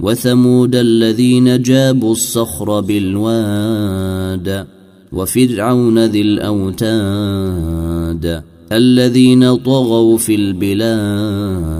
وثمود الذين جابوا الصخر بالواد وفرعون ذي الأوتاد الذين طغوا في البلاد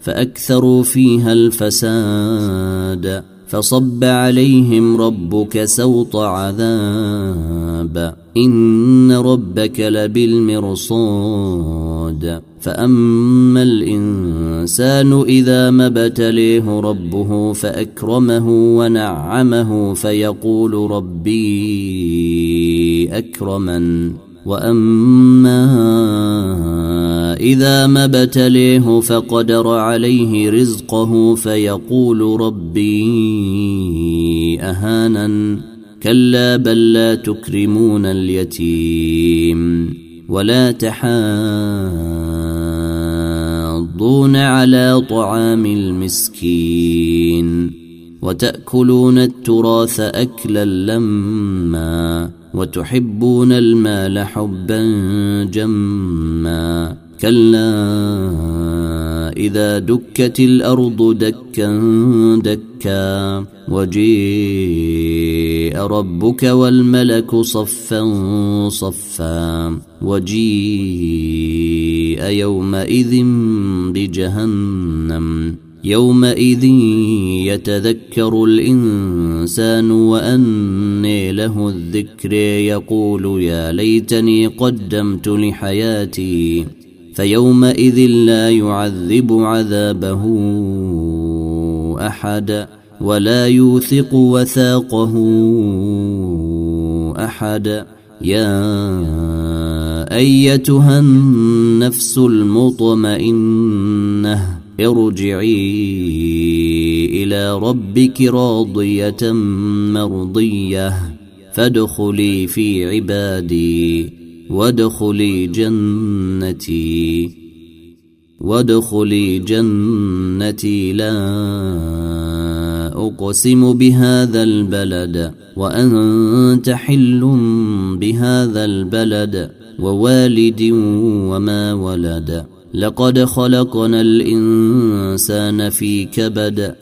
فأكثروا فيها الفساد. فصب عليهم ربك سوط عذاب. إن ربك لبالمرصاد. فأما الإنسان إذا ما ابتليه ربه فأكرمه ونعمه فيقول ربي أكرمن. وأما اذا ما ابتليه فقدر عليه رزقه فيقول ربي أهانن. كلا بل لا تكرمون اليتيم ولا تحاضون على طعام المسكين وتأكلون التراث أكلا لما وتحبون المال حبا جما كلا إذا دكت الأرض دكا دكا وجيء ربك والملك صفا صفا وجيء يومئذ بجهنم يومئذ يتذكر الإنسان وأني له الذكر يقول يا ليتني قدمت لحياتي فيومئذ لا يعذب عذابه أحد ولا يوثق وثاقه أحد. يا أيتها النفس المطمئنة ارجعي إلى ربك راضية مرضية فادخلي في عبادي. وادخلي جنتي. وادخلي جنتي لا أقسم بهذا البلد وأنت حل بهذا البلد ووالد وما ولد. لقد خلقنا الإنسان في كبد